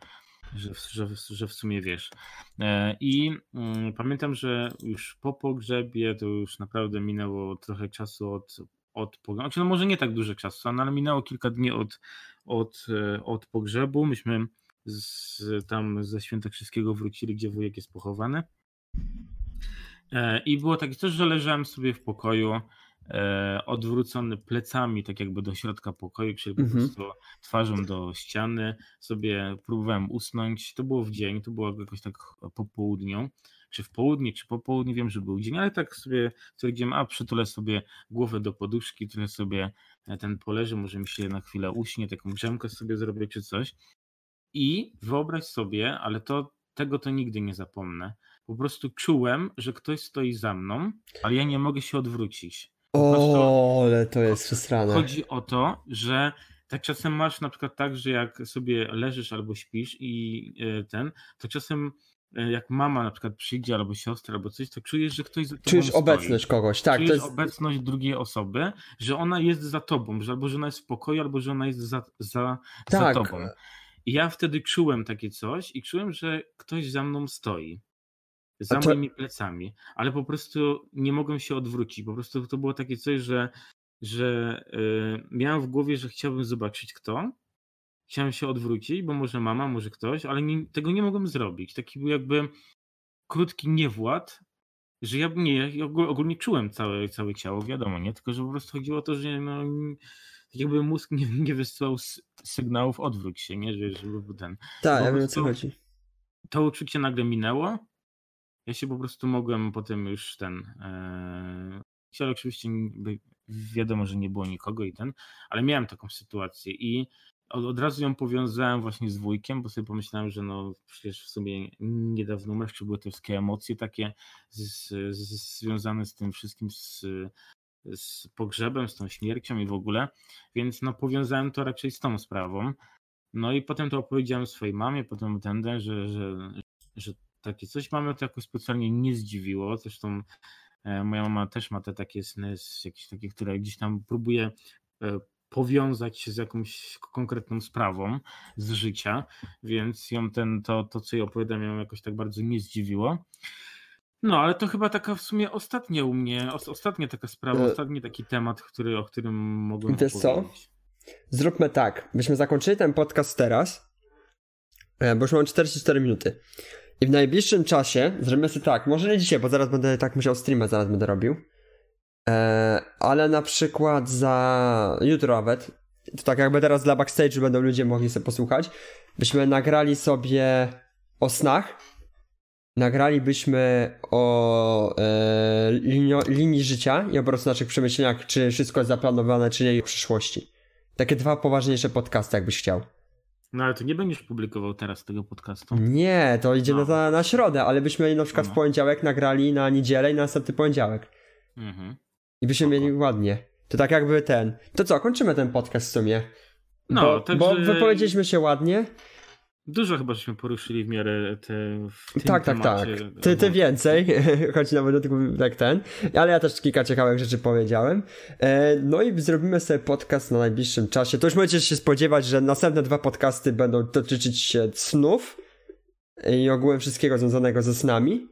że, że, że w sumie wiesz. E, I mm, pamiętam, że już po pogrzebie to już naprawdę minęło trochę czasu od, od pogrzebu. Znaczy, no może nie tak dużo czasu, no ale minęło kilka dni od, od, e, od pogrzebu. Myśmy z, tam ze Świętokrzyskiego wrócili, gdzie wujek jest pochowany. E, I było takie coś, że leżałem sobie w pokoju odwrócony plecami, tak jakby do środka pokoju, czyli po mhm. prostu twarzą do ściany, sobie próbowałem usnąć. To było w dzień, to było jakoś tak po południu, czy w południe, czy po południu, wiem, że był dzień, ale tak sobie stwierdziłem, a przytulę sobie głowę do poduszki, trochę sobie ten poleży, może mi się na chwilę uśnie, taką grzemkę sobie zrobię, czy coś. I wyobraź sobie, ale to tego to nigdy nie zapomnę. Po prostu czułem, że ktoś stoi za mną, ale ja nie mogę się odwrócić. O, ale to jest przesrane. Chodzi o to, że tak czasem masz na przykład tak, że jak sobie leżysz albo śpisz i e, ten, to czasem e, jak mama na przykład przyjdzie albo siostra albo coś, to czujesz, że ktoś za tobą Czujesz stoi. obecność kogoś, tak. Czujesz to jest... obecność drugiej osoby, że ona jest za tobą, że albo że ona jest w pokoju, albo że ona jest za, za, tak. za tobą. I ja wtedy czułem takie coś i czułem, że ktoś za mną stoi za to... moimi plecami, ale po prostu nie mogłem się odwrócić. Po prostu to było takie coś, że, że yy, miałem w głowie, że chciałbym zobaczyć kto. Chciałem się odwrócić, bo może mama, może ktoś, ale nie, tego nie mogłem zrobić. Taki był jakby krótki niewład, że ja nie, ja ogólnie czułem całe, całe ciało, wiadomo, nie? Tylko, że po prostu chodziło o to, że no, tak jakby mózg nie, nie wysyłał sygnałów odwróć się, nie? Że, żeby ten. Tak, ja wiem o co chodzi to uczucie nagle minęło. Ja się po prostu mogłem potem już ten. Ale oczywiście wiadomo, że nie było nikogo i ten, ale miałem taką sytuację i od, od razu ją powiązałem właśnie z wujkiem, bo sobie pomyślałem, że no przecież w sumie niedawno czy były te wszystkie emocje takie z, z, związane z tym wszystkim, z, z pogrzebem, z tą śmiercią i w ogóle, więc no powiązałem to raczej z tą sprawą. No i potem to opowiedziałem swojej mamie, potem ten, że, że, że takie coś mamy to jakoś specjalnie nie zdziwiło. Zresztą e, moja mama też ma te takie sny, jakieś takie, które gdzieś tam próbuje e, powiązać się z jakąś konkretną sprawą z życia, więc ją ten, to, to co jej opowiadam, ją jakoś tak bardzo nie zdziwiło. No, ale to chyba taka w sumie ostatnia u mnie, ostatnia taka sprawa, e... ostatni taki temat, który, o którym mogłem Wiesz powiedzieć. co? Zróbmy tak, byśmy zakończyli ten podcast teraz, bo już mam 44 minuty. I w najbliższym czasie zrobimy sobie tak, może nie dzisiaj, bo zaraz będę tak musiał streama, zaraz będę robił. E, ale na przykład za jutro nawet, to tak jakby teraz dla backstage będą ludzie mogli sobie posłuchać, byśmy nagrali sobie o snach, nagralibyśmy o e, linio, linii życia i o prostu naszych przemyśleniach, czy wszystko jest zaplanowane, czy nie w przyszłości. Takie dwa poważniejsze podcasty, jakbyś chciał. No ale to nie będziesz publikował teraz tego podcastu. Nie, to idzie no. na, na środę, ale byśmy na przykład no. w poniedziałek nagrali na niedzielę i na następny poniedziałek. Mhm. I byśmy Spoko. mieli ładnie. To tak jakby ten. To co, kończymy ten podcast w sumie. No, bo, także... bo wypowiedzieliśmy się ładnie. Dużo chyba żeśmy poruszyli w miarę te. W tak, tak, tak. Ty, ty więcej, choć nawet tylko tak ten, ale ja też kilka ciekawych rzeczy powiedziałem. E, no i zrobimy sobie podcast na najbliższym czasie. To już możecie się spodziewać, że następne dwa podcasty będą dotyczyć się snów i ogółem wszystkiego związanego ze snami.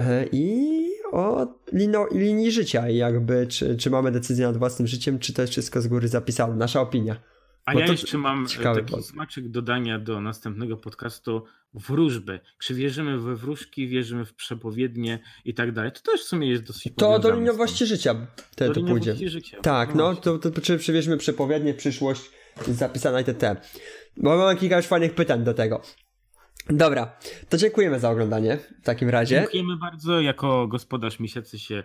E, I o lino, linii życia i jakby, czy, czy mamy decyzję nad własnym życiem, czy to jest wszystko z góry zapisane, nasza opinia. A ja jeszcze mam e, taki smaczek dodania do następnego podcastu wróżby. Czy wierzymy we wróżki, wierzymy w przepowiednie i tak dalej. To też w sumie jest dosyć To do liniowości życia te, to pójdzie. Życia. Tak, no, no to, to, czy, czy wierzymy przepowiednie, przyszłość zapisana i te. Bo mamy kilka już fajnych pytań do tego. Dobra, to dziękujemy za oglądanie w takim razie. Dziękujemy bardzo. Jako gospodarz Misiacy się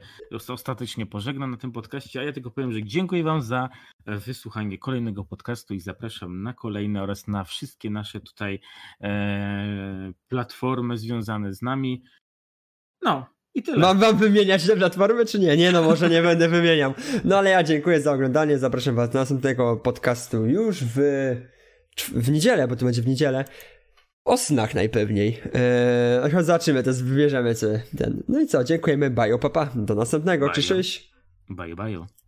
ostatecznie pożegna na tym podcaście, a ja tylko powiem, że dziękuję Wam za wysłuchanie kolejnego podcastu i zapraszam na kolejne oraz na wszystkie nasze tutaj e, platformy związane z nami. No, i tyle. Mam wam wymieniać te platformy, czy nie? Nie, no może nie będę wymieniał. No ale ja dziękuję za oglądanie. Zapraszam was do następnego podcastu już w, w niedzielę, bo to będzie w niedzielę. O snach najpewniej. Eee, zobaczymy, to wybierzemy co ten. No i co, dziękujemy, bye, papa. Do następnego, bajo. cześć. Bye, bye.